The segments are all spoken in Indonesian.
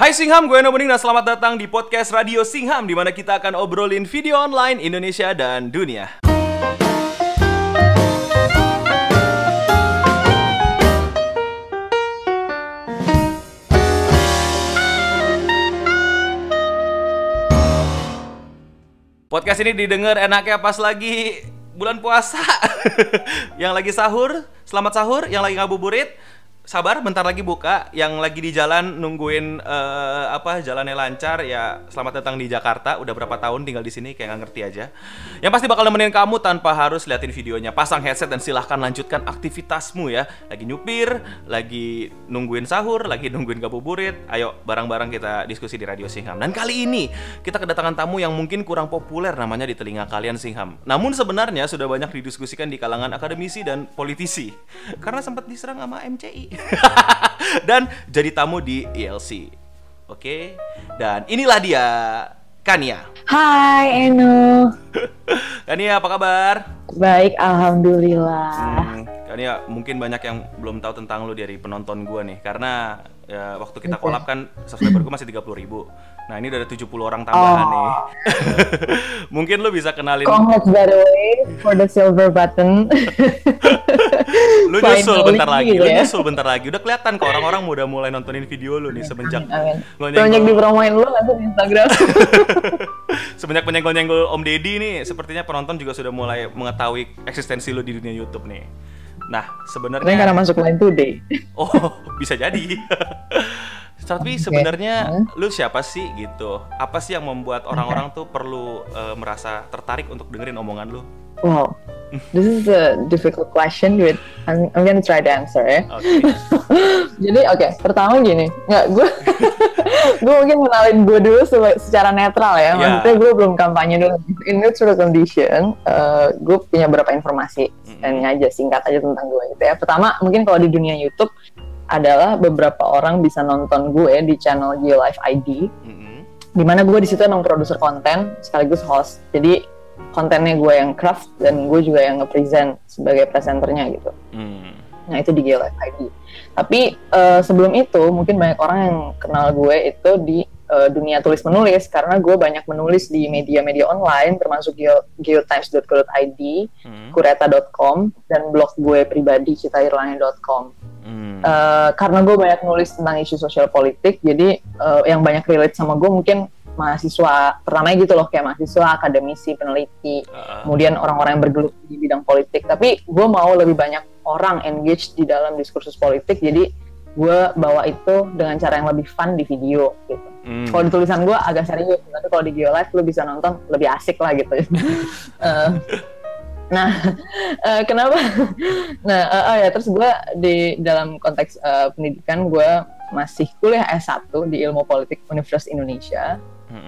Hai Singham, gue Eno Bening dan selamat datang di podcast Radio Singham di mana kita akan obrolin video online Indonesia dan dunia. Podcast ini didengar enaknya pas lagi bulan puasa. yang lagi sahur, selamat sahur, yang lagi ngabuburit, sabar bentar lagi buka. Yang lagi di jalan nungguin uh, apa jalannya lancar ya selamat datang di Jakarta. Udah berapa tahun tinggal di sini kayak nggak ngerti aja. Yang pasti bakal nemenin kamu tanpa harus liatin videonya. Pasang headset dan silahkan lanjutkan aktivitasmu ya. Lagi nyupir lagi nungguin sahur lagi nungguin gabuburit ayo bareng-bareng kita diskusi di Radio Singham. Dan kali ini kita kedatangan tamu yang mungkin kurang populer namanya di telinga kalian Singham. Namun sebenarnya sudah banyak didiskusikan di kalangan akademisi dan politisi. Karena sempat diserang sama MCI dan jadi tamu di ELC. Oke, dan inilah dia Kania. Hai Eno. Kania apa kabar? Baik, alhamdulillah. Hmm, Kania mungkin banyak yang belum tahu tentang lu dari penonton gua nih, karena ya, waktu kita kolab kan subscriber gua masih 30 ribu. Nah ini udah ada 70 orang tambahan oh. nih. Mungkin lu bisa kenalin. Congrats by the way for the silver button. lu nyusul bentar lagi, gitu lu ya? nyusul bentar lagi. Udah kelihatan kok orang-orang udah mulai nontonin video lu nih semenjak. Banyak dipromoin lu nanti di Instagram. semenjak penyenggol-nyenggol Om Deddy nih, sepertinya penonton juga sudah mulai mengetahui eksistensi lu di dunia YouTube nih. Nah, sebenarnya karena masuk Line Today. oh, bisa jadi. Tapi okay. sebenarnya hmm. lu siapa sih gitu? Apa sih yang membuat orang-orang tuh perlu uh, merasa tertarik untuk dengerin omongan lu? Wow, this is a difficult question, with I'm, I'm gonna try to answer ya. Okay. Jadi oke, okay, pertama gini, nggak gue, gue mungkin kenalin gue dulu secara netral ya. Yeah. Maksudnya gue belum kampanye dulu. In neutral condition, uh, gue punya beberapa informasi mm -hmm. dan aja singkat aja tentang gue gitu ya. Pertama, mungkin kalau di dunia YouTube adalah beberapa orang bisa nonton gue di channel Life ID, mm-hmm. di mana gue di situ emang produser konten sekaligus host. Jadi kontennya gue yang craft dan gue juga yang nge-present sebagai presenternya gitu. Mm. Nah itu di Life ID. Tapi uh, sebelum itu mungkin banyak orang yang kenal gue itu di uh, dunia tulis menulis karena gue banyak menulis di media-media online termasuk geotimes.co.id, hmm. kureta.com dan blog gue pribadi citairlani.com. Hmm. Uh, karena gue banyak nulis tentang isu sosial politik, jadi uh, yang banyak relate sama gue mungkin mahasiswa pertamanya gitu loh kayak mahasiswa, akademisi, peneliti, uh. kemudian orang-orang yang bergelut di bidang politik. Tapi gue mau lebih banyak orang engage di dalam diskursus politik, jadi gue bawa itu dengan cara yang lebih fun di video gitu. Hmm. Kalau di tulisan gue agak serius, tapi kalau di Geolive lu bisa nonton lebih asik lah gitu. uh, Nah, uh, kenapa? nah, uh, oh ya terus gue di dalam konteks uh, pendidikan gue masih kuliah S1 di Ilmu Politik Universitas Indonesia.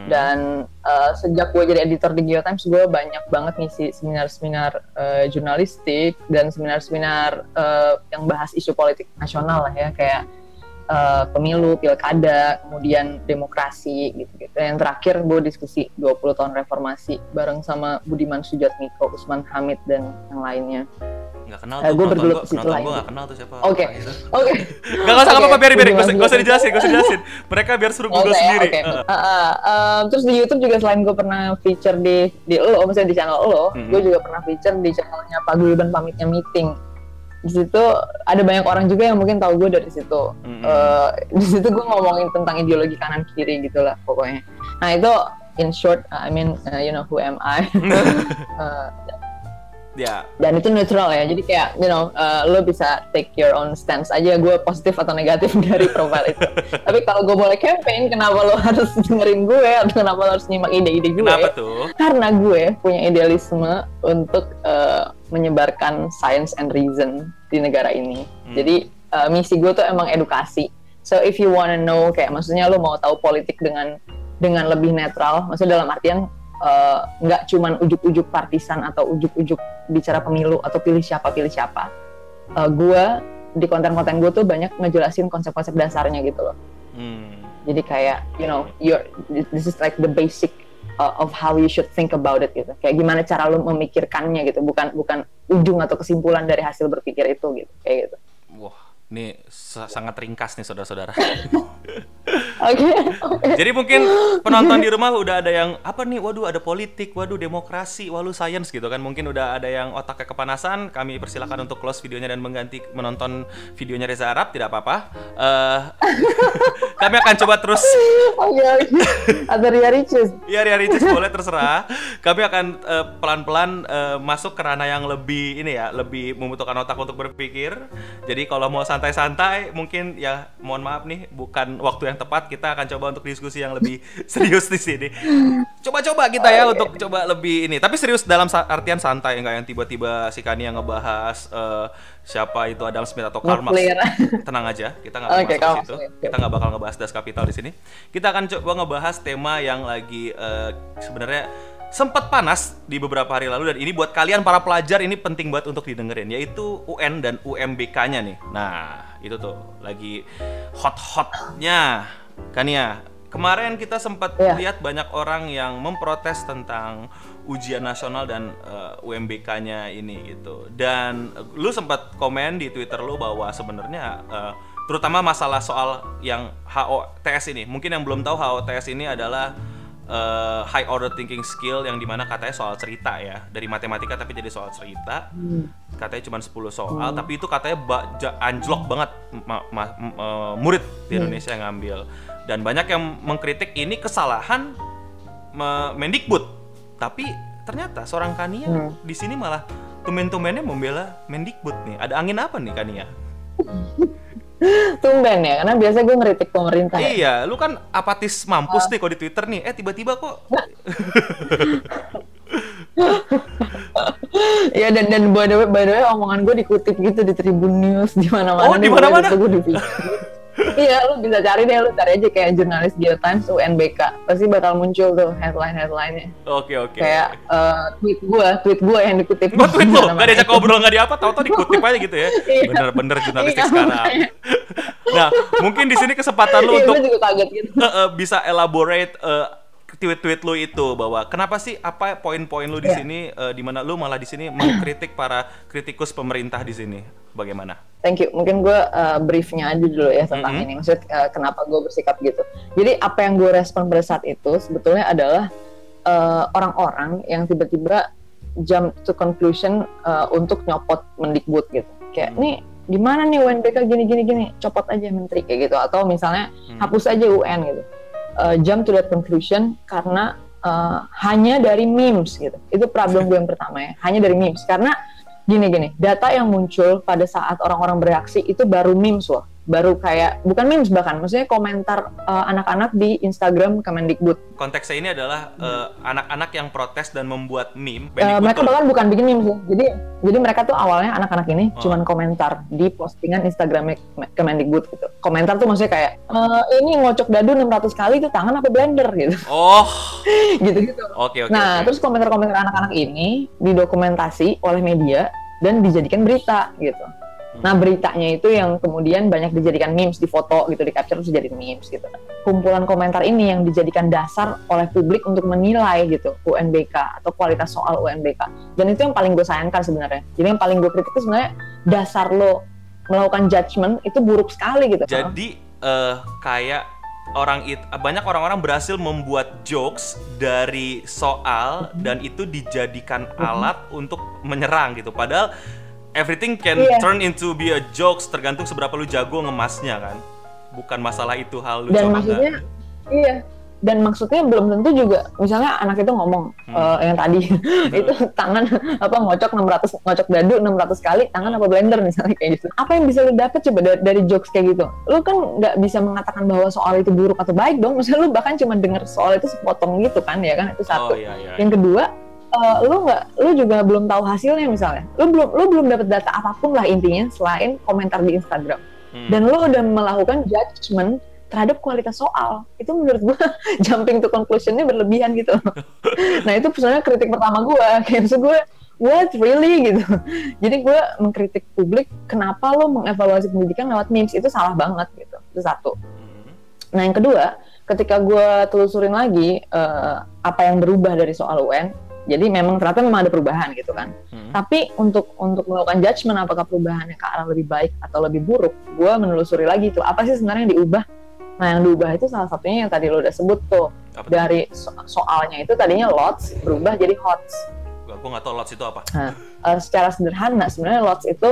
Dan uh, sejak gue jadi editor di Geotimes, gue banyak banget ngisi seminar-seminar uh, jurnalistik dan seminar-seminar uh, yang bahas isu politik nasional lah ya, kayak uh, pemilu, pilkada, kemudian demokrasi gitu-gitu. Yang terakhir gue diskusi 20 tahun reformasi bareng sama Budiman Sujatmiko, Usman Hamid dan yang lainnya. Gak kenal tuh, gue bergelut ke situ lah. Gue gak kenal tuh siapa. Oke, oke. Gak usah apa-apa, biarin, biarin. Gak usah dijelasin, gak usah dijelasin. Mereka biar suruh Google okay, sendiri. Okay. Uh. Uh, uh, uh, terus di YouTube juga selain gue pernah feature di di lo, misalnya di channel lo, mm -hmm. gue juga pernah feature di channelnya Pak Gulban Pamitnya Meeting di situ ada banyak orang juga yang mungkin tahu gue dari situ. Mm-hmm. Uh, di situ gue ngomongin tentang ideologi kanan kiri gitulah pokoknya. Nah itu in short, I mean uh, you know who am I. uh, Ya. Yeah. Dan itu neutral ya. Jadi kayak you know uh, lo bisa take your own stance aja gue positif atau negatif dari profile itu. Tapi kalau gue boleh campaign, kenapa lo harus dengerin gue atau kenapa lo harus nyimak ide-ide gue? Kenapa tuh? Karena gue punya idealisme untuk uh, menyebarkan science and reason di negara ini. Hmm. Jadi uh, misi gue tuh emang edukasi. So if you wanna know kayak maksudnya lo mau tahu politik dengan dengan lebih netral, maksudnya dalam artian eh, nggak uh, cuman ujuk-ujuk partisan atau ujuk-ujuk bicara pemilu atau pilih siapa pilih siapa. Uh, gue di konten-konten gue tuh banyak ngejelasin konsep-konsep dasarnya gitu loh. Hmm. Jadi kayak you know, you're, this is like the basic uh, of how you should think about it gitu. Kayak gimana cara lu memikirkannya gitu, bukan bukan ujung atau kesimpulan dari hasil berpikir itu gitu, kayak gitu. Wah, ini sangat ringkas nih saudara-saudara. Oke. Jadi mungkin penonton di rumah udah ada yang apa nih? Waduh, ada politik, waduh demokrasi, waduh science gitu kan. Mungkin udah ada yang otaknya kepanasan. Kami persilakan untuk close videonya dan mengganti menonton videonya Reza Arab, tidak apa-apa. Uh, kami akan coba terus. Oke, oke. Atau Ria Ricis. Iya, Ria Ricis boleh terserah. Kami akan uh, pelan-pelan uh, masuk ke ranah yang lebih ini ya, lebih membutuhkan otak untuk berpikir. Jadi kalau mau santai-santai, mungkin ya mohon maaf nih, bukan waktu yang tepat kita akan coba untuk diskusi yang lebih serius di sini. Coba-coba kita ya untuk coba lebih ini. Tapi serius dalam artian santai enggak yang tiba-tiba si Kani yang ngebahas uh, siapa itu Adam Smith atau Karl Marx. Tenang aja, kita nggak okay, masuk situ. Kita nggak bakal ngebahas Das Kapital di sini. Kita akan coba ngebahas tema yang lagi uh, sebenarnya sempat panas di beberapa hari lalu dan ini buat kalian para pelajar ini penting banget untuk didengerin yaitu UN dan UMBK-nya nih. Nah, itu tuh lagi hot-hotnya kan ya. Kemarin kita sempat yeah. lihat banyak orang yang memprotes tentang ujian nasional dan uh, eh, UMBK-nya ini gitu. Dan uh, lu sempat komen di Twitter lu bahwa sebenarnya uh, terutama masalah soal yang HOTS ini. Mungkin yang belum tahu HOTS ini adalah uh, high order thinking skill yang di mana katanya soal cerita ya dari matematika tapi jadi soal cerita hmm. katanya cuma 10 soal hmm. tapi itu katanya ba anjlok banget ma ma uh, murid di hmm. Indonesia yang ngambil dan banyak yang mengkritik ini kesalahan Mendikbud tapi ternyata seorang Kania hmm. di sini malah tumen-tumennya membela Mendikbud nih ada angin apa nih Kania Tumben ya, karena biasa gue ngeritik pemerintah. Ya. Iya, ya. lu kan apatis mampus uh. nih kalau di Twitter nih. Eh tiba-tiba kok. Iya dan dan by the way, by the way omongan gue dikutip gitu di Tribun News di mana-mana. Oh di mana-mana. Gue iya lu bisa cari deh lu cari aja kayak jurnalis Geo Times UNBK pasti bakal muncul tuh headline headlinenya oke okay, oke. Okay. kayak uh, tweet gua tweet gua yang dikutip. Gua tweet lo gak diajak ngobrol gak di apa tau tau dikutip aja gitu ya. Iya. bener-bener jurnalistik iya, sekarang. nah mungkin di sini kesempatan lu iya, untuk gitu. uh, uh, bisa elaborate uh, tweet-tweet lu itu bahwa kenapa sih apa poin-poin lu di yeah. sini uh, di mana lu malah di sini mengkritik para kritikus pemerintah di sini bagaimana? Thank you. Mungkin gue uh, briefnya aja dulu ya tentang mm -hmm. ini. Maksud uh, kenapa gue bersikap gitu. Jadi apa yang gue respon pada saat itu sebetulnya adalah eh, orang-orang uh, yang tiba-tiba jump to conclusion uh, untuk nyopot mendikbud gitu. Kayak hmm. nih gimana nih UNBK gini gini gini copot aja menteri kayak gitu atau misalnya hmm. hapus aja UN gitu uh, jump to that conclusion karena uh, hanya dari memes gitu. Itu problem gue yang pertama ya, hanya dari memes. Karena gini-gini, data yang muncul pada saat orang-orang bereaksi itu baru memes loh baru kayak bukan memes bahkan maksudnya komentar uh, anak-anak di Instagram Kemendikbud. Konteksnya ini adalah uh, anak-anak yang protes dan membuat meme. Uh, mereka bahkan bukan bikin meme sih. Jadi jadi mereka tuh awalnya anak-anak ini oh. cuman komentar di postingan Instagram Kemendikbud gitu. Komentar tuh maksudnya kayak e, ini ngocok dadu 600 kali itu tangan apa blender gitu. Oh. gitu-gitu. Oke okay, oke. Okay, nah, okay. terus komentar-komentar anak-anak ini didokumentasi oleh media dan dijadikan berita gitu. Nah beritanya itu yang kemudian banyak dijadikan memes di foto gitu, di capture terus jadi memes gitu. Kumpulan komentar ini yang dijadikan dasar oleh publik untuk menilai gitu UNBK atau kualitas soal UNBK. Dan itu yang paling gue sayangkan sebenarnya. Jadi yang paling gue kritik itu sebenarnya dasar lo melakukan judgement itu buruk sekali gitu. Jadi uh, kayak orang itu banyak orang-orang berhasil membuat jokes dari soal dan itu dijadikan alat untuk menyerang gitu. Padahal everything can yeah. turn into be a jokes tergantung seberapa lu jago ngemasnya kan bukan masalah itu hal lu dan maksudnya gak. iya dan maksudnya belum tentu juga misalnya anak itu ngomong hmm. uh, yang tadi itu tangan apa ngocok 600 ngocok dadu 600 kali tangan apa blender misalnya kayak gitu apa yang bisa lu dapet coba dari, dari jokes kayak gitu lu kan nggak bisa mengatakan bahwa soal itu buruk atau baik dong misalnya lu bahkan cuma denger soal itu sepotong gitu kan ya kan itu satu oh, iya, iya. yang kedua uh, lu nggak lu juga belum tahu hasilnya misalnya. Lu belum lu belum dapat data apa pun lah intinya selain komentar di Instagram. Hmm. dan lu udah melakukan judgement terhadap kualitas soal. Itu menurut gua jumping to conclusionnya berlebihan gitu. Nah itu sebenarnya kritik pertama gua. Kayak maksud gua what? Really? gitu. Jadi gue mengkritik publik kenapa lo mengevaluasi pendidikan lewat memes? Itu salah banget gitu. Itu satu. Hmm. nah yang kedua ketika gue telusurin lagi uh, apa yang berubah dari soal UN jadi memang ternyata memang ada perubahan gitu kan. Hmm. Tapi untuk untuk melakukan judgement apakah perubahannya ke arah lebih baik atau lebih buruk, gue menelusuri lagi itu apa sih sebenarnya yang diubah Nah, yang diubah itu salah satunya yang tadi lo udah sebut tuh. Apa tuh? Dari so- soalnya itu tadinya lots berubah jadi hots. Gua nggak tahu lots itu apa. Nah, eh, secara sederhana sebenarnya lots itu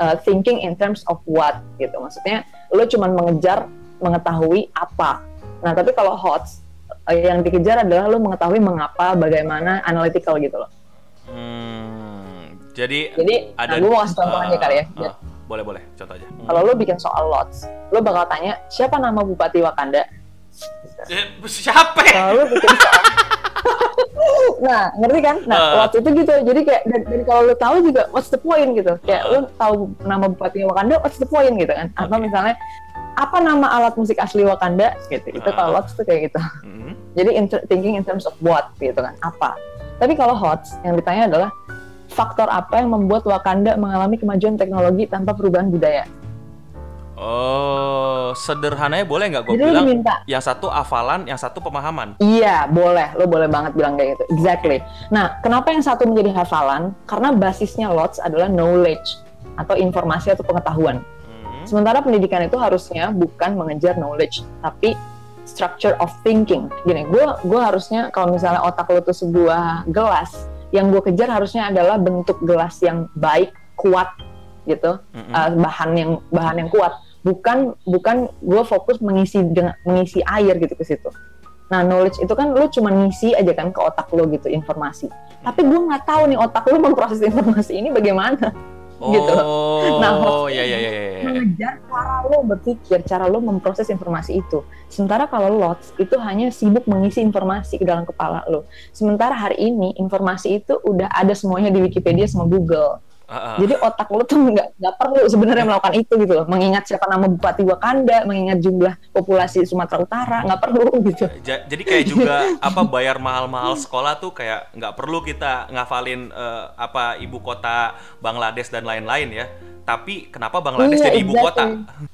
eh, thinking in terms of what gitu. Maksudnya lo cuma mengejar mengetahui apa. Nah, tapi kalau hots eh, yang dikejar adalah lo mengetahui mengapa, bagaimana, analytical gitu loh. Hmm, jadi Jadi, nah, gue mau kasih contoh aja kali ya. ah. boleh boleh, contoh aja. Hmm. Kalau lo bikin soal lots, lo bakal tanya siapa nama Bupati Wakanda. Eh, siapa? Kalau lo bikin soal nah, ngerti kan? Nah, Ah. lots itu gitu. Jadi kayak dan, dan kalau lo tahu juga what's the point gitu. Kayak Ah. lo tahu nama Bupati Wakanda, what's the point gitu kan? Atau Oke. misalnya apa nama alat musik asli Wakanda gitu. Itu Ah. kalau lots tuh kayak gitu. Hmm. Jadi in- thinking in terms of what gitu kan, apa. Tapi kalau hots yang ditanya adalah faktor apa yang membuat Wakanda mengalami kemajuan teknologi tanpa perubahan budaya. Oh, sederhananya boleh nggak gue bilang diminta yang satu hafalan, yang satu pemahaman. Iya, boleh. Lo boleh banget bilang kayak gitu. Exactly. Nah, kenapa yang satu menjadi hafalan? Karena basisnya LOTS adalah knowledge atau informasi atau pengetahuan. Hmm. Sementara pendidikan itu harusnya bukan mengejar knowledge, tapi structure of thinking. Gini, gue gue harusnya kalau misalnya otak lo tuh sebuah gelas, yang gue kejar harusnya adalah bentuk gelas yang baik, kuat, gitu, Mm-mm. uh, bahan yang bahan yang kuat. Bukan bukan gue fokus mengisi dengan mengisi air gitu ke situ. Nah, knowledge itu kan lu cuma ngisi aja kan ke otak lo gitu informasi. Tapi gue nggak tahu nih otak lu memproses informasi ini bagaimana. gitu. Oh, Nah, ya ya ya ya. ya. mengejar cara lo berpikir, cara lo memproses informasi itu. Sementara kalau lots itu hanya sibuk mengisi informasi ke dalam kepala lo. Sementara hari ini informasi itu udah ada semuanya di Wikipedia sama Google. Jadi otak lo tuh nggak nggak perlu sebenarnya melakukan itu gitu loh. Mengingat siapa nama Bupati Wakanda, mengingat jumlah populasi Sumatera Utara, nggak perlu gitu. Ja- jadi kayak juga apa bayar mahal-mahal sekolah tuh kayak nggak perlu kita ngafalin eh, apa ibu kota Bangladesh dan lain-lain ya. Tapi kenapa Bangladesh Iya, jadi ibu exactly. kota?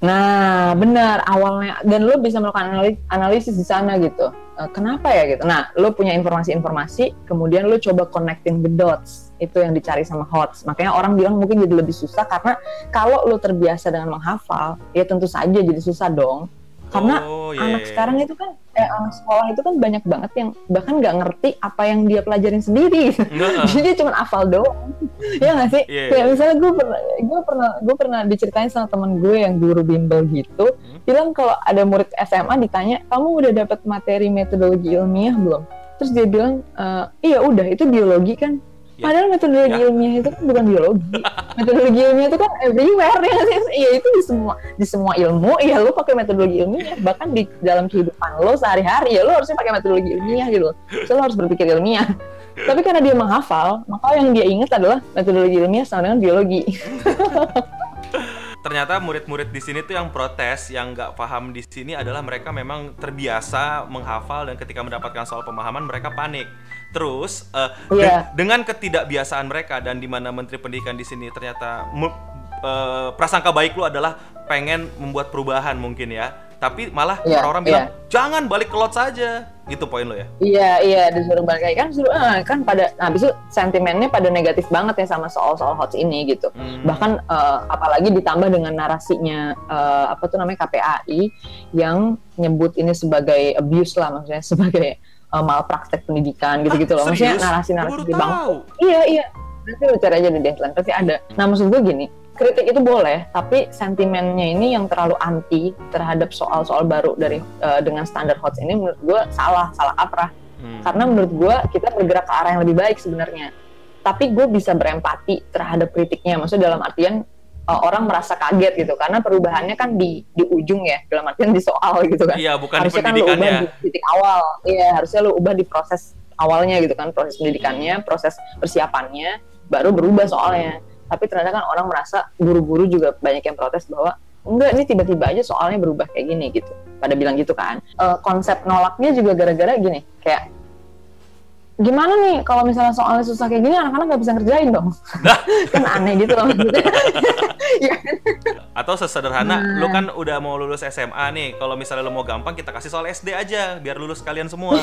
Nah, benar awalnya dan lo bisa melakukan anali- analisis di sana gitu. Eh, kenapa ya gitu? Nah, lo punya informasi-informasi, kemudian lo coba connecting the dots. Itu yang dicari sama HOTS. Makanya orang bilang mungkin jadi lebih susah karena kalau lo terbiasa dengan menghafal, ya tentu saja jadi susah dong. Karena Oh, iya, anak iya. sekarang itu kan, eh, anak sekolah itu kan banyak banget yang bahkan nggak ngerti apa yang dia pelajarin sendiri. Nggak, Jadi dia cuma hafal doang. ya nggak sih? Iya, Kayak iya. misalnya gue pernah, gue pernah, gue pernah diceritain sama teman gue yang guru bimbel gitu, Hmm. bilang kalau ada murid SMA ditanya, kamu udah dapat materi metodologi ilmiah belum? Terus dia bilang, "Eh, iya udah, itu biologi kan. Ya. Padahal metodologi Ya. ilmiah itu kan bukan biologi. metodologi ilmiah itu kan everywhere ya sih? Iya itu di semua di semua ilmu. Iya lo pakai metodologi ilmiah. Bahkan di dalam kehidupan lo sehari-hari ya lo harusnya pakai metodologi ilmiah gitu. So lo harus berpikir ilmiah. Tapi karena dia menghafal, maka yang dia ingat adalah metodologi ilmiah sama dengan biologi. Ternyata murid-murid di sini tuh yang protes, yang nggak paham di sini adalah mereka memang terbiasa menghafal dan ketika mendapatkan soal pemahaman mereka panik. Terus eh, de- Iya. dengan ketidakbiasaan mereka dan di mana Menteri Pendidikan di sini ternyata eh, prasangka baik lu adalah pengen membuat perubahan mungkin ya, tapi malah Iya, orang-orang iya. bilang jangan balik ke lot saja. Gitu poin lo ya. Iya iya disuruh balik lagi kan suruh eh, kan pada nah, habis itu sentimennya pada negatif banget ya sama soal-soal hots ini gitu. Hmm. Bahkan eh, apalagi ditambah dengan narasinya eh, apa tuh namanya KPAI yang nyebut ini sebagai abuse lah maksudnya sebagai eh, malpraktek pendidikan gitu-gitu loh. Maksudnya narasi-narasi bang. Iya iya. Nanti lu cari aja di Deadline pasti ada. Nah maksud gue gini, kritik itu boleh, tapi sentimennya ini yang terlalu anti terhadap soal-soal baru dari eh, dengan standar HOTS ini menurut gue salah, salah kaprah. Hmm. Karena menurut gue kita bergerak ke arah yang lebih baik sebenarnya. Tapi gue bisa berempati terhadap kritiknya, maksudnya dalam artian eh, orang merasa kaget gitu, karena perubahannya kan di di ujung ya, dalam artian di soal gitu kan Iya, bukan harusnya kan lu ubah di titik awal iya harusnya lu ubah di proses awalnya gitu kan proses pendidikannya proses persiapannya baru berubah soalnya tapi ternyata kan orang merasa guru-guru juga banyak yang protes bahwa enggak ini tiba-tiba aja soalnya berubah kayak gini gitu. Pada bilang gitu kan. Eh, konsep nolaknya juga gara-gara gini kayak gimana nih kalau misalnya soalnya susah kayak gini anak-anak nggak bisa ngerjain dong kan aneh gitu loh maksudnya Iya? Atau sesederhana, Nah. lu kan udah mau lulus SMA nih. Kalau misalnya lu mau gampang, kita kasih soal SD aja, biar lulus kalian semua.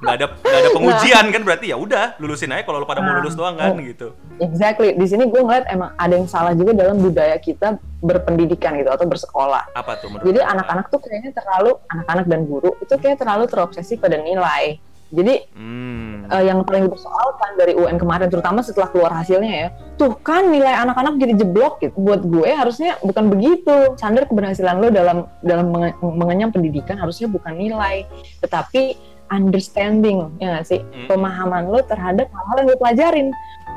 nggak ada nggak ada pengujian kan berarti ya udah lulusin aja kalau lu pada mau Nah. lulus doang kan gitu. Exactly. Di sini gue ngeliat emang ada yang salah juga dalam budaya kita berpendidikan gitu atau bersekolah. Apa tuh menurut Jadi anak-anak tuh kayaknya terlalu anak-anak dan guru itu kayak terlalu terobsesi pada nilai. Jadi Hmm. eh, yang paling dipersoalkan dari UN kemarin terutama setelah keluar hasilnya ya tuh kan nilai anak-anak jadi jeblok gitu buat gue harusnya bukan begitu standar keberhasilan lo dalam dalam menge- mengenyam pendidikan harusnya bukan nilai tetapi understanding ya nggak sih Hmm. pemahaman lo terhadap hal-hal yang lo pelajarin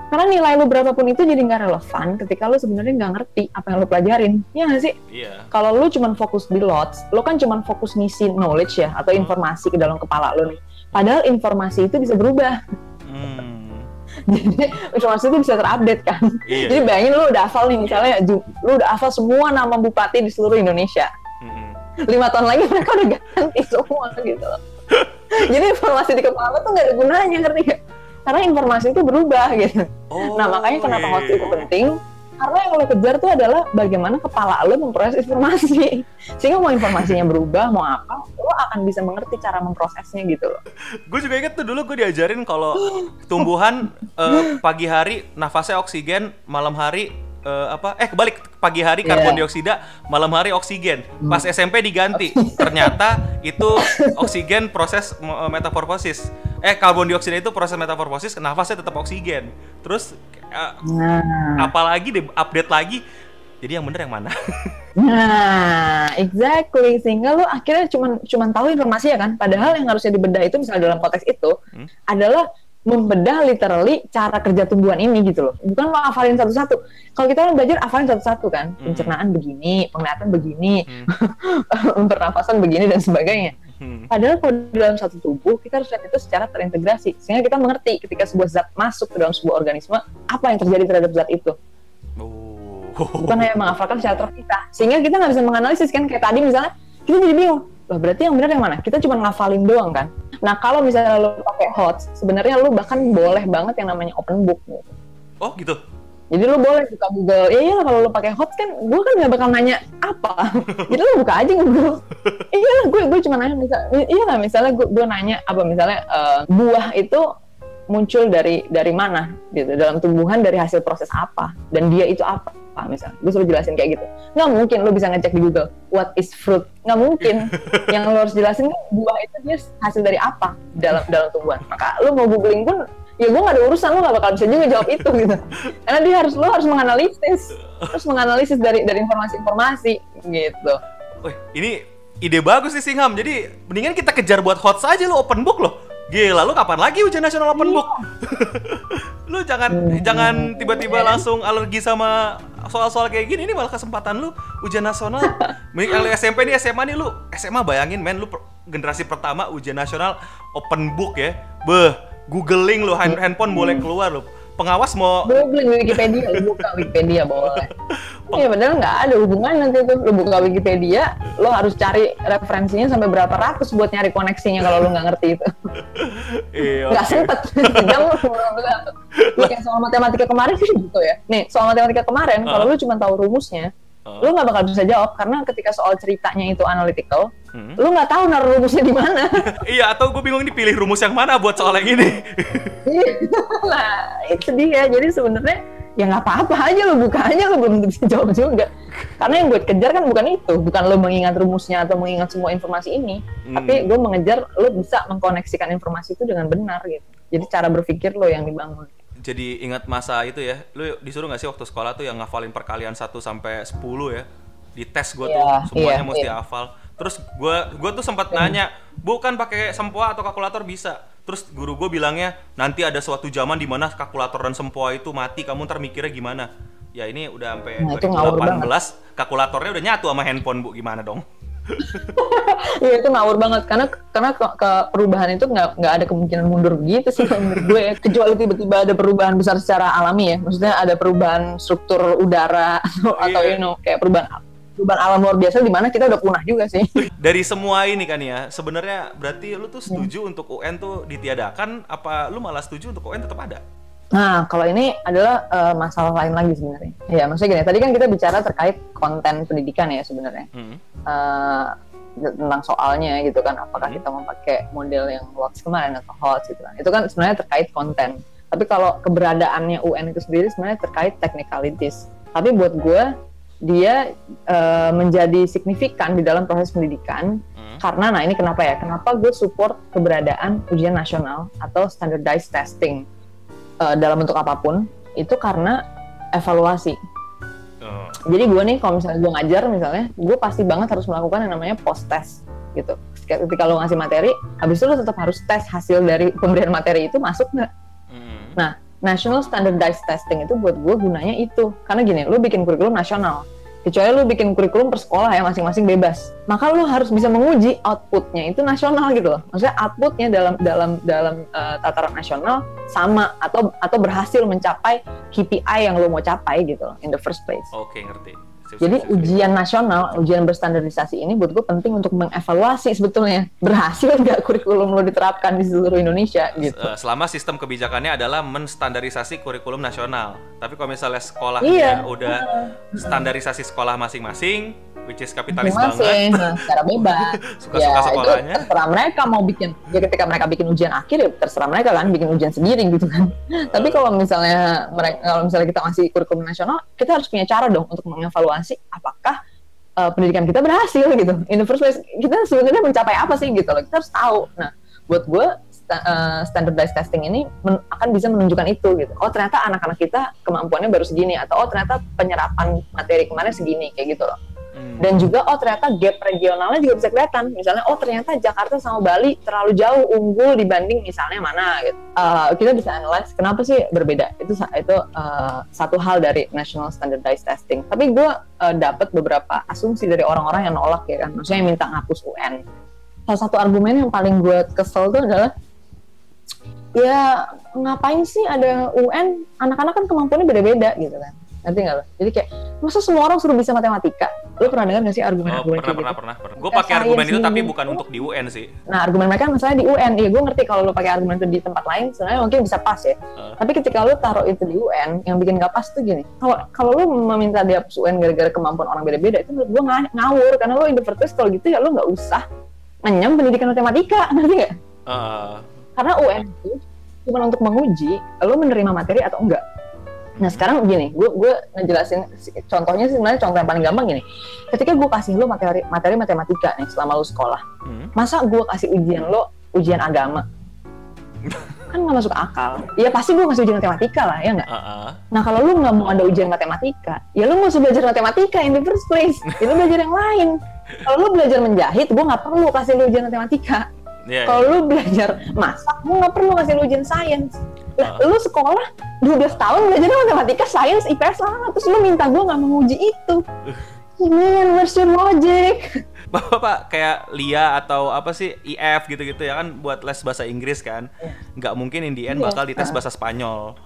karena nilai lo berapapun itu jadi nggak relevan ketika lo sebenarnya nggak ngerti apa yang lo pelajarin ya nggak sih Iya. kalau lu cuman fokus di lots, lu kan cuman fokus ngisi knowledge ya atau Hmm. informasi ke dalam kepala lu nih. Padahal informasi itu bisa berubah. Hmm. Jadi informasi itu bisa terupdate kan. Iya. Jadi bayangin lu udah hafal nih misalnya lu udah hafal semua nama bupati di seluruh Indonesia. Hmm. Lima tahun lagi mereka udah ganti semua gitu loh. Jadi informasi di kepala lu tuh gak ada gunanya ngerti gak? Karena informasi itu berubah gitu. Oh, Nah makanya kenapa iya. hots itu penting? Karena yang lo kejar tuh adalah bagaimana kepala lo memproses informasi. Sehingga mau informasinya berubah, mau apa, lo akan bisa mengerti cara memprosesnya gitu loh. Gue juga inget tuh dulu gue diajarin kalau tumbuhan eh, pagi hari nafasnya oksigen, malam hari eh, apa? Eh kebalik pagi hari Iya. karbon dioksida, malam hari oksigen. Pas SMP diganti. Ternyata itu oksigen proses me- metamorfosis. Eh karbon dioksida itu proses metamorfosis, nafasnya tetap oksigen. Terus Nah, apalagi deh update lagi. Jadi yang bener yang mana? nah, exactly. Sehingga lo akhirnya cuman cuman tahu informasi ya kan. Padahal yang harusnya dibedah itu misalnya dalam konteks itu Hmm. adalah membedah literally cara kerja tumbuhan ini gitu loh. Bukan lo hafalin satu-satu. Kalau kita kan belajar hafalin satu-satu kan. Hmm. Pencernaan begini, penglihatan begini, Hmm. pernafasan begini dan sebagainya. Hmm. Padahal kalau di dalam satu tubuh kita harus lihat itu secara terintegrasi sehingga kita mengerti ketika sebuah zat masuk ke dalam sebuah organisme apa yang terjadi terhadap zat itu Oh. bukan hanya menghafalkan secara terpisah sehingga kita nggak bisa menganalisis kan kayak tadi misalnya kita jadi bingung Loh, berarti yang benar yang mana kita cuma ngafalin doang kan nah kalau misalnya lo pakai HOTS sebenarnya lo bahkan boleh banget yang namanya open book gitu. Oh gitu. Jadi lo boleh buka Google. Iya iya kalau lo pakai HOTS kan gue kan nggak bakal nanya apa. Jadi lo buka aja Google. Iya lah gue gue cuma nanya misal iya lah misalnya gue gue nanya apa misalnya eh, buah itu muncul dari dari mana gitu. Dalam tumbuhan dari hasil proses apa dan dia itu apa misal. Gue selalu jelasin kayak gitu. Nggak mungkin lo bisa ngecek di Google what is fruit? Nggak mungkin. Yang lo harus jelasin kan buah itu dia hasil dari apa dalam dalam tumbuhan. Maka lo mau googling pun ya gue gak ada urusan lo gak bakal bisa juga jawab itu gitu karena dia harus lo harus menganalisis terus menganalisis dari dari informasi-informasi gitu Wih, ini ide bagus sih Singham. Jadi mendingan kita kejar buat hot saja lu open book loh. Gila, lu kapan lagi ujian nasional open book? lu jangan Hmm. jangan tiba-tiba langsung alergi sama soal-soal kayak gini. Ini malah kesempatan lu ujian nasional. Mending kalau SMP nih SMA nih lu SMA bayangin men lu per- generasi pertama ujian nasional open book ya. Beh, googling lu hand- handphone boleh keluar lu. Pengawas mau googling Wikipedia lo buka Wikipedia boleh Iya padahal nggak? Ada hubungan nanti tuh. Lo buka Wikipedia lo harus cari referensinya sampai berapa ratus buat nyari koneksinya kalau lo nggak ngerti itu. Iya, nggak sempet. Sejam lo Lu kayak soal matematika kemarin sih gitu ya. Nih soal matematika kemarin kalau Ah. lo cuma tahu rumusnya Oh. lo nggak bakal bisa jawab karena ketika soal ceritanya itu analytical Hmm. lo nggak tahu naruh rumusnya di mana Iya, atau gue bingung nih pilih rumus yang mana buat soal yang ini. nah itu dia jadi sebenarnya ya nggak apa-apa aja lo buka aja lo belum bisa jawab juga karena yang gue kejar kan bukan itu bukan lo mengingat rumusnya atau mengingat semua informasi ini Hmm. tapi gue mengejar lo bisa mengkoneksikan informasi itu dengan benar gitu jadi cara berpikir lo yang dibangun Jadi ingat masa itu ya, lu disuruh nggak sih waktu sekolah tuh yang ngafalin perkalian 1 sampai 10 ya? Di tes gua tuh Iya, semuanya iya, mesti iya. hafal. Terus gua gua tuh sempat nanya, "Bukan pakai sempoa atau kalkulator bisa?" Terus guru gue bilangnya, "Nanti ada suatu zaman di mana kalkulator dan sempoa itu mati, kamu ntar mikirnya gimana?" Ya ini udah sampai Nah, itu ngawur 2018, kalkulatornya udah nyatu sama handphone, Bu. Gimana dong? Iya itu ngawur banget karena karena ke, ke perubahan itu nggak nggak ada kemungkinan mundur begitu sih menurut gue ya. kecuali tiba-tiba ada perubahan besar secara alami ya maksudnya ada perubahan struktur udara atau, atau Iya. you know kayak perubahan perubahan alam luar biasa di mana kita udah punah juga sih Dari semua ini kan ya, sebenarnya berarti lu tuh setuju untuk UN tuh ditiadakan apa lu malah setuju untuk UN tetap ada? Nah, kalau ini adalah eh, masalah lain lagi sebenarnya. Ya, maksudnya gini, tadi kan kita bicara terkait konten pendidikan ya sebenarnya. Hmm. Eh, tentang soalnya gitu kan, apakah Hmm. kita memakai model yang LOTS kemarin atau HOTS gitu kan. Itu kan sebenarnya terkait konten. Tapi kalau keberadaannya UN itu sendiri sebenarnya terkait technicalities. Tapi buat gue, dia uh, menjadi signifikan di dalam proses pendidikan hmm. karena nah ini kenapa ya kenapa gue support keberadaan ujian nasional atau standardized testing uh, dalam bentuk apa pun itu karena evaluasi. Oh. jadi gue nih kalau misalnya gue ngajar misalnya gue pasti banget harus melakukan yang namanya post test gitu ketika lo ngasih materi habis itu lo tetap harus tes hasil dari pemberian materi itu masuk nggak? Hmm. nah national standardized testing itu buat gue gunanya itu. Karena gini lu bikin kurikulum nasional kecuali lu bikin kurikulum per sekolah ya masing-masing bebas. Maka lu harus bisa menguji outputnya itu nasional gitu loh. Maksudnya outputnya dalam dalam dalam uh, tataran nasional sama atau atau berhasil mencapai KPI yang lu mau capai gitu loh in the first place. Oke okay, ngerti jadi ujian nasional, ujian berstandarisasi ini buat gue penting untuk mengevaluasi sebetulnya berhasil nggak kurikulum lo diterapkan di seluruh Indonesia gitu. Eh, selama sistem kebijakannya adalah menstandarisasi kurikulum nasional. Tapi kalau misalnya sekolahnya iya. udah standarisasi sekolah masing-masing, which is kapitalis Masing, banget. Nah, secara bebas. Suka-suka ya, sekolahnya. Itu terserah mereka mau bikin. Ya ketika mereka bikin ujian akhir ya terserah mereka kan bikin ujian sendiri gitu kan. Uh. Tapi kalau misalnya mereka kalau misalnya kita masih kurikulum nasional, kita harus punya cara dong untuk mengevaluasi apakah uh, pendidikan kita berhasil gitu. In the first place, kita sebenarnya mencapai apa sih gitu loh. Kita harus tahu. Nah, buat gue uh, standardized testing ini akan bisa menunjukkan itu gitu. Oh ternyata anak-anak kita kemampuannya baru segini atau oh ternyata penyerapan materi kemarin segini kayak gitu loh. Hmm. Dan juga oh ternyata gap regionalnya juga bisa kelihatan. Misalnya oh ternyata Jakarta sama Bali terlalu jauh unggul dibanding misalnya mana gitu. Uh, kita bisa analyze kenapa sih berbeda. Itu itu uh, satu hal dari national standardized testing. Tapi gue uh, dapat beberapa asumsi dari orang-orang yang nolak ya kan. Maksudnya yang minta ngapus UN. Salah satu argumen yang paling gue kesel tuh adalah ya ngapain sih ada UN anak-anak kan kemampuannya beda-beda gitu kan Nanti nggak lo? Jadi kayak masa semua orang suruh bisa matematika? Lo pernah dengar nggak sih argumen-argumen oh, pernah, pernah, gitu? Pernah, pernah, Gue pakai argumen itu tapi bukan untuk di UN sih. Nah argumen mereka misalnya di UN, iya gue ngerti kalau lo pakai argumen itu di tempat lain sebenarnya mungkin bisa pas ya. Uh. Tapi ketika lo taruh itu di UN, yang bikin gak pas tuh gini. Kalau kalau lo meminta dia dihapus UN gara-gara kemampuan orang beda-beda itu menurut gue ng ngawur karena lo in the first place kalau gitu ya lo nggak usah ngenyam pendidikan matematika, ngerti nggak? Uh. Karena UN itu cuma untuk menguji lo menerima materi atau enggak Nah sekarang gini, gue gue ngejelasin contohnya sih sebenarnya contoh yang paling gampang gini. Ketika gue kasih lo materi materi matematika nih selama lo sekolah, hmm. masa gue kasih ujian lo ujian agama? kan nggak masuk akal. Ya pasti gue kasih ujian matematika lah ya nggak. Uh -uh. Nah kalau lo nggak mau ada ujian matematika, ya lo mau belajar matematika in the first place. Ya belajar yang lain. Kalau lo belajar menjahit, gue nggak perlu kasih lo ujian matematika. Yeah, Kalau yeah. lu belajar masak, lu nggak perlu kasih lu ujian sains. Lah, uh. lu sekolah 12 tahun belajar matematika, sains, IPS lah, terus lu minta gue nggak menguji itu. Man, where's your logic? Bapak kayak Lia atau apa sih IF gitu-gitu ya kan buat les bahasa Inggris kan. Iya. Nggak mungkin in the end yeah. bakal dites bahasa Spanyol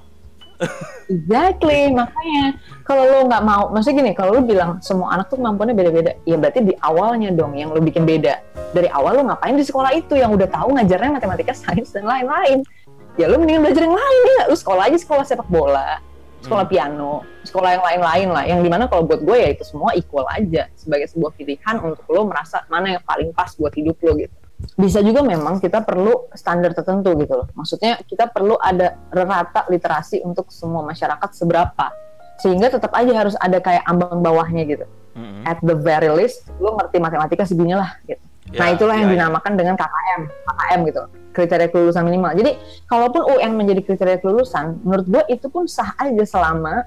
exactly makanya kalau lo nggak mau maksudnya gini kalau lo bilang semua anak tuh kemampuannya beda-beda ya berarti di awalnya dong yang lo bikin beda dari awal lo ngapain di sekolah itu yang udah tahu ngajarnya matematika sains dan lain-lain ya lo mendingan belajar yang lain ya lo sekolah aja sekolah sepak bola sekolah hmm. piano sekolah yang lain-lain lah yang di mana kalau buat gue ya itu semua equal aja sebagai sebuah pilihan untuk lo merasa mana yang paling pas buat hidup lo gitu bisa juga memang kita perlu standar tertentu gitu loh. Maksudnya kita perlu ada rata literasi untuk semua masyarakat seberapa. Sehingga tetap aja harus ada kayak ambang bawahnya gitu. Mm-hmm. At the very least, lo ngerti matematika segini lah gitu. Yeah, nah itulah yang ya. dinamakan yeah. dengan KKM, KKM gitu, kriteria kelulusan minimal. Jadi kalaupun UN menjadi kriteria kelulusan, menurut gue itu pun sah aja selama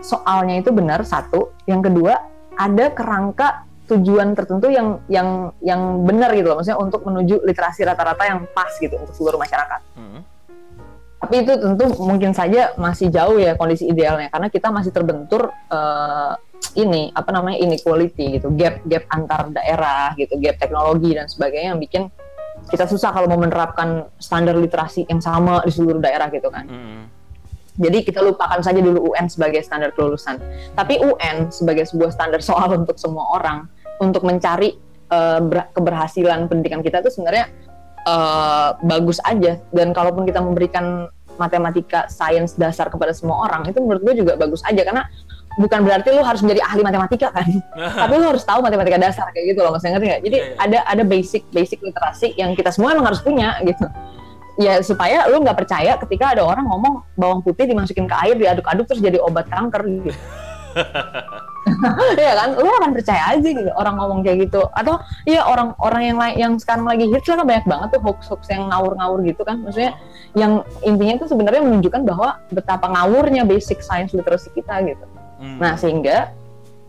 soalnya itu benar satu. Yang kedua ada kerangka tujuan tertentu yang yang yang benar gitu loh maksudnya untuk menuju literasi rata-rata yang pas gitu untuk seluruh masyarakat. Hmm. Tapi itu tentu mungkin saja masih jauh ya kondisi idealnya karena kita masih terbentur uh, ini apa namanya inequality gitu, gap gap antar daerah gitu, gap teknologi dan sebagainya yang bikin kita susah kalau mau menerapkan standar literasi yang sama di seluruh daerah gitu kan. Hmm. Jadi kita lupakan saja dulu UN sebagai standar kelulusan. Tapi UN sebagai sebuah standar soal untuk semua orang untuk mencari uh, keberhasilan pendidikan kita itu sebenarnya uh, bagus aja dan kalaupun kita memberikan matematika sains dasar kepada semua orang itu menurut gue juga bagus aja karena bukan berarti lu harus menjadi ahli matematika kan tapi lu harus tahu matematika dasar kayak gitu loh maksudnya ngerti gak? jadi yeah, yeah. ada ada basic basic literasi yang kita semua emang harus punya gitu ya supaya lu nggak percaya ketika ada orang ngomong bawang putih dimasukin ke air diaduk-aduk terus jadi obat kanker gitu Iya kan, lu akan percaya aja gitu orang ngomong kayak gitu. Atau iya orang-orang yang lain yang sekarang lagi hits kan banyak banget tuh hoax-hoax yang ngawur-ngawur gitu kan. Maksudnya yang intinya itu sebenarnya menunjukkan bahwa betapa ngawurnya basic science literacy kita gitu. Hmm. Nah sehingga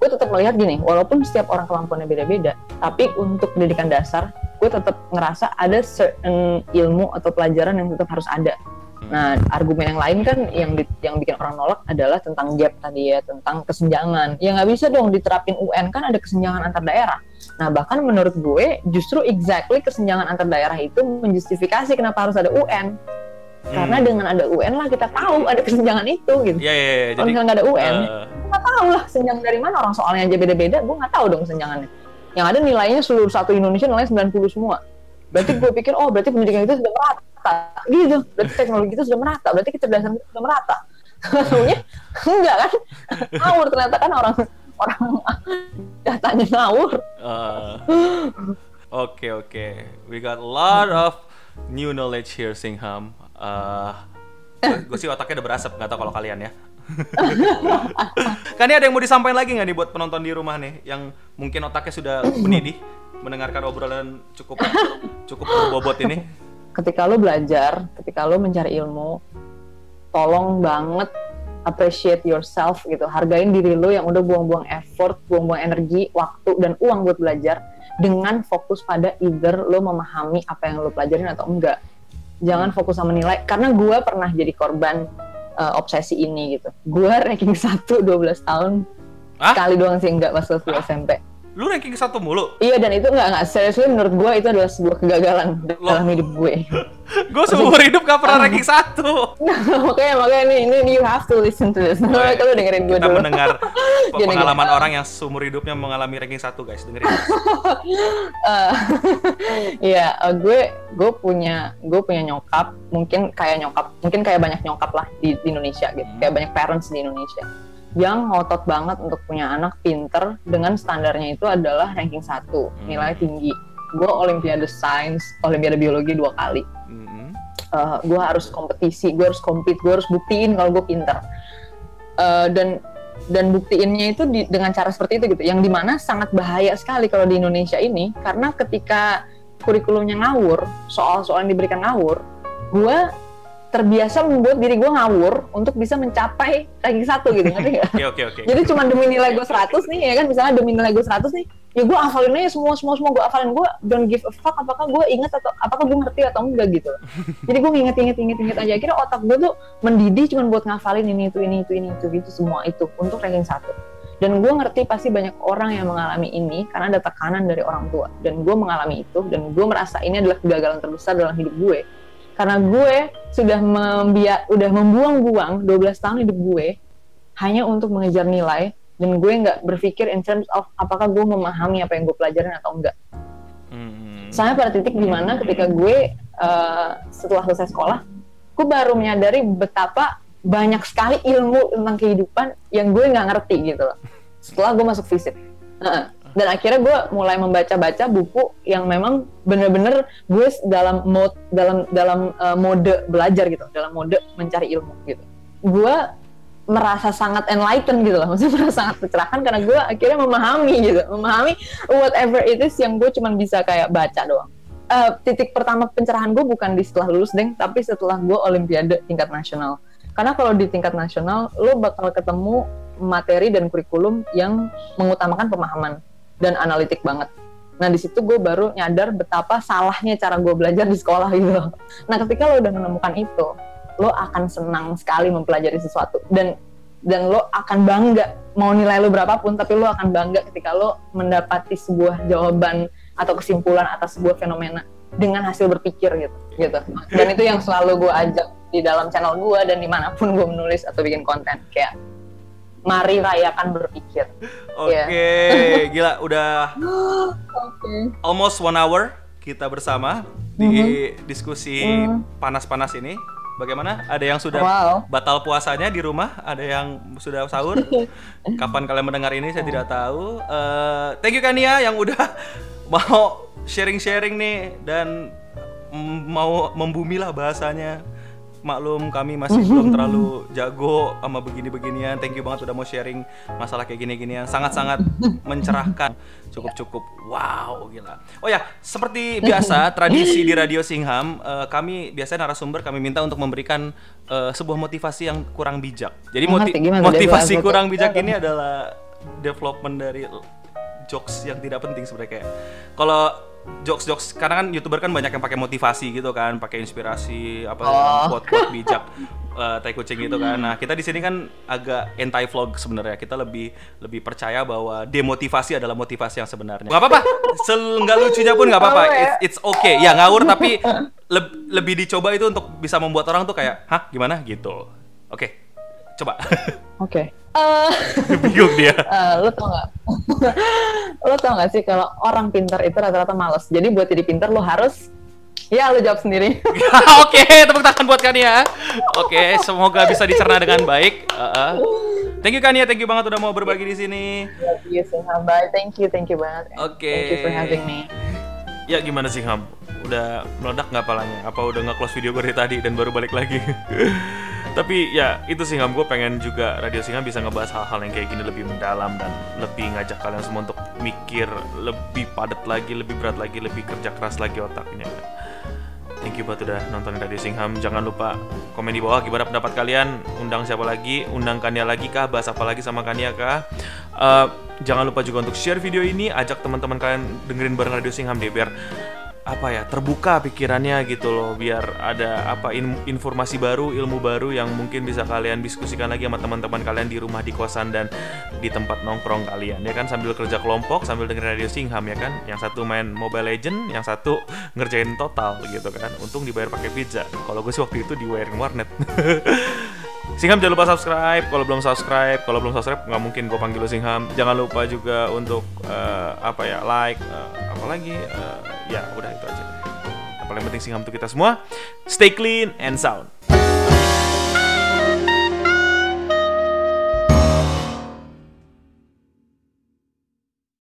gue tetap melihat gini, walaupun setiap orang kemampuannya beda-beda, tapi untuk pendidikan dasar, gue tetap ngerasa ada certain ilmu atau pelajaran yang tetap harus ada. Hmm. Nah, argumen yang lain kan yang di, yang bikin orang nolak adalah tentang gap tadi ya, tentang kesenjangan. Ya nggak bisa dong diterapin UN kan ada kesenjangan antar daerah. Nah, bahkan menurut gue justru exactly kesenjangan antar daerah itu menjustifikasi kenapa harus ada UN. Karena hmm. dengan ada UN lah kita tahu ada kesenjangan itu gitu. Iya, iya, iya. Kalau misalnya nggak ada UN, uh... nggak tahu lah senjang dari mana orang soalnya aja beda-beda, gue nggak tahu dong senjangannya. Yang ada nilainya seluruh satu Indonesia nilainya 90 semua. Berarti gue pikir, oh berarti pendidikan itu sudah merata. Gitu. Berarti teknologi itu sudah merata. Berarti kecerdasan itu sudah merata. Sebenarnya enggak kan? Ngawur ternyata kan orang orang datanya ngawur. Uh, oke okay, oke. Okay. We got a lot of new knowledge here, Singham uh, gue sih otaknya udah berasap nggak tau kalau kalian ya. Kan ini ada yang mau disampaikan lagi nggak nih buat penonton di rumah nih yang mungkin otaknya sudah mendidih mendengarkan obrolan cukup cukup bobot ini? Ketika lo belajar ketika lo mencari ilmu tolong banget appreciate yourself gitu. Hargain diri lo yang udah buang-buang effort buang-buang energi waktu dan uang buat belajar dengan fokus pada either lo memahami apa yang lo pelajarin atau enggak jangan fokus sama nilai karena gue pernah jadi korban uh, obsesi ini gitu. Gue ranking satu 12 tahun Hah? sekali doang sih enggak pas waktu SMP Lu ranking satu mulu? Iya dan itu nggak nggak serius menurut gue itu adalah sebuah kegagalan Loh. dalam hidup gue. gue seumur hidup gak pernah ranking satu. makanya makanya ini ini you have to listen to this. Oh, Kalau dengerin gue dulu. Kita mendengar pengalaman orang yang seumur hidupnya mengalami ranking satu guys dengerin. uh, Iya uh, gue gue punya gue punya nyokap mungkin kayak nyokap mungkin kayak banyak nyokap lah di, di Indonesia gitu hmm. kayak banyak parents di Indonesia yang ngotot banget untuk punya anak pinter dengan standarnya itu adalah ranking satu hmm. nilai tinggi gue olimpiade sains olimpiade biologi dua kali hmm. uh, eh, gue harus kompetisi gue harus compete gue harus buktiin kalau gue pinter uh, dan dan buktiinnya itu di, dengan cara seperti itu gitu yang di mana sangat bahaya sekali kalau di Indonesia ini karena ketika kurikulumnya ngawur soal-soal yang diberikan ngawur gue terbiasa membuat diri gue ngawur untuk bisa mencapai ranking satu gitu ngerti gak? Oke oke oke. Jadi cuma demi nilai gue 100 nih ya kan? Misalnya demi nilai gue 100 nih ya gue hafalin aja semua semua semua gue hafalin. Gue don't give a fuck apakah gue inget atau apakah gue ngerti atau enggak gitu. Jadi gue inget inget inget inget aja. Kira otak gue tuh mendidih cuma buat ngafalin ini itu ini itu ini itu gitu semua itu untuk ranking satu. Dan gue ngerti pasti banyak orang yang mengalami ini karena ada tekanan dari orang tua. Dan gue mengalami itu dan gue merasa ini adalah kegagalan terbesar dalam hidup gue karena gue sudah membiak udah membuang-buang 12 tahun hidup gue hanya untuk mengejar nilai dan gue nggak berpikir in terms of apakah gue memahami apa yang gue pelajarin atau enggak. Hmm. Sampai pada titik di mana ketika gue uh, setelah selesai sekolah, gue baru menyadari betapa banyak sekali ilmu tentang kehidupan yang gue nggak ngerti gitu loh. Setelah gue masuk fisik. Uh, dan akhirnya gue mulai membaca-baca buku yang memang bener-bener gue dalam mode dalam dalam uh, mode belajar gitu dalam mode mencari ilmu gitu. Gue merasa sangat enlightened gitu loh maksudnya merasa sangat tercerahkan karena gue akhirnya memahami gitu memahami whatever it is yang gue cuma bisa kayak baca doang. Uh, titik pertama pencerahan gue bukan di setelah lulus deng tapi setelah gue olimpiade tingkat nasional. Karena kalau di tingkat nasional lo bakal ketemu materi dan kurikulum yang mengutamakan pemahaman dan analitik banget. Nah di situ gue baru nyadar betapa salahnya cara gue belajar di sekolah gitu. Nah ketika lo udah menemukan itu, lo akan senang sekali mempelajari sesuatu dan dan lo akan bangga mau nilai lo berapapun tapi lo akan bangga ketika lo mendapati sebuah jawaban atau kesimpulan atas sebuah fenomena dengan hasil berpikir gitu gitu dan itu yang selalu gue ajak di dalam channel gue dan di mana pun gue menulis atau bikin konten kayak mari rayakan berpikir. Oke, okay. yeah. gila udah okay. almost one hour kita bersama di mm -hmm. diskusi mm. panas-panas ini. Bagaimana? Ada yang sudah wow. batal puasanya di rumah? Ada yang sudah sahur? Kapan kalian mendengar ini? Saya tidak tahu. Uh, thank you Kania yang udah mau sharing-sharing nih dan mau membumi lah bahasanya maklum kami masih belum terlalu jago sama begini-beginian. Thank you banget udah mau sharing masalah kayak gini-ginian. Sangat-sangat mencerahkan. Cukup-cukup wow gila. Oh ya, seperti biasa tradisi di Radio Singham, uh, kami biasanya narasumber kami minta untuk memberikan uh, sebuah motivasi yang kurang bijak. Jadi moti motivasi kurang bijak ini adalah development dari jokes yang tidak penting sebenarnya kayak kalau jokes jokes karena kan youtuber kan banyak yang pakai motivasi gitu kan pakai inspirasi apa oh. quote quote bijak uh, tai kucing gitu kan. Nah kita di sini kan agak anti vlog sebenarnya. Kita lebih lebih percaya bahwa demotivasi adalah motivasi yang sebenarnya. Nggak apa-apa. Nggak lucunya pun nggak apa-apa. It's, it's okay. Ya ngawur tapi le lebih dicoba itu untuk bisa membuat orang tuh kayak hah gimana? Gitu. Oke. okay, coba oke okay. Uh, Bingung dia. Uh, lo tau gak? lo tau gak sih kalau orang pintar itu rata-rata males. Jadi buat jadi pintar lo harus Ya, lo jawab sendiri. Oke, okay, tepuk tangan buat Kania. Oke, okay, semoga bisa dicerna dengan baik. Uh -uh. Thank you Kania, thank you banget udah mau berbagi di sini. Thank you, Singham. Bye. Thank you, thank you banget. Oke. Okay. Thank you for having me. Ya, gimana sih Ham? Udah meledak nggak palanya? Apa udah nge-close video gue dari tadi dan baru balik lagi? tapi ya itu sih gue pengen juga Radio Singham bisa ngebahas hal-hal yang kayak gini lebih mendalam dan lebih ngajak kalian semua untuk mikir lebih padat lagi, lebih berat lagi, lebih kerja keras lagi otaknya. Thank you buat udah nonton Radio Singham. Jangan lupa komen di bawah gimana pendapat kalian. Undang siapa lagi? Undang Kania lagi kah? Bahas apa lagi sama Kania kah? Uh, jangan lupa juga untuk share video ini. Ajak teman-teman kalian dengerin bareng Radio Singham deh biar apa ya terbuka pikirannya gitu loh biar ada apa in, informasi baru ilmu baru yang mungkin bisa kalian diskusikan lagi sama teman-teman kalian di rumah di kosan dan di tempat nongkrong kalian ya kan? Sambil kerja kelompok sambil dengerin radio Singham ya kan? Yang satu main Mobile Legend yang satu ngerjain total gitu kan? Untung dibayar pakai pizza. Kalau gue sih waktu itu di warnet Singham jangan lupa subscribe. Kalau belum subscribe, kalau belum subscribe nggak mungkin gue panggil lo Singham. Jangan lupa juga untuk uh, apa ya like, uh, apa? Uh, ya udah itu aja. Yang paling penting Singham untuk kita semua. Stay clean and sound.